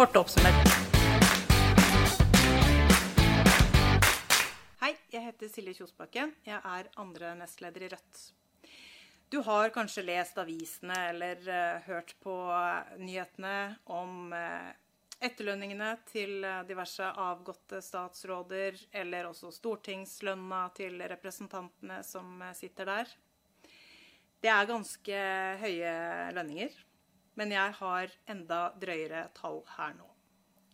Kort oppsummert. Hei, jeg heter Silje Kjosbakken. Jeg er andre nestleder i Rødt. Du har kanskje lest avisene eller uh, hørt på nyhetene om uh, etterlønningene til diverse avgåtte statsråder, eller også stortingslønna til representantene som sitter der. Det er ganske høye lønninger, men jeg har enda drøyere tall her nå.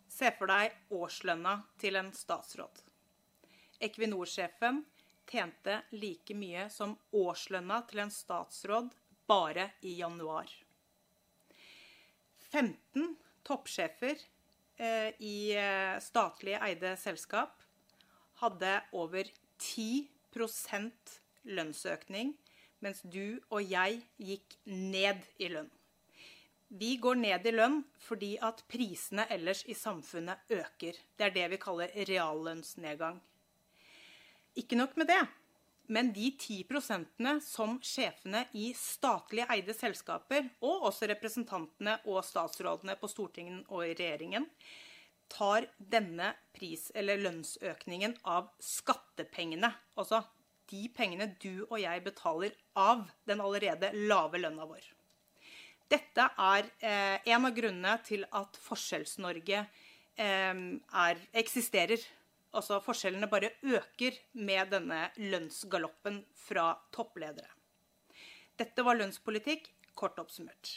Se for deg årslønna til en statsråd. Equinor-sjefen tjente like mye som årslønna til en statsråd bare i januar. 15 toppsjefer eh, i eh, statlig eide selskap hadde over 10% lønnsøkning, mens du og jeg gikk ned i lønn. Vi går ned i lønn fordi at prisene ellers i samfunnet øker. Det er det vi kaller reallønnsnedgang. Ikke nok med det, men de 10% som sjefene i statlig eide selskaper, og også representantene og statsrådene på Stortinget og i regjeringen, tar denne pris- eller lønnsøkningen av skattepengene. Altså de pengene du og jeg betaler av den allerede lave lønna vår. Dette er eh, en av grunnene til at Forskjells-Norge eh, eksisterer. Altså forskjellene bare øker med denne lønnsgaloppen fra toppledere. Dette var lønnspolitikk, kort oppsummert.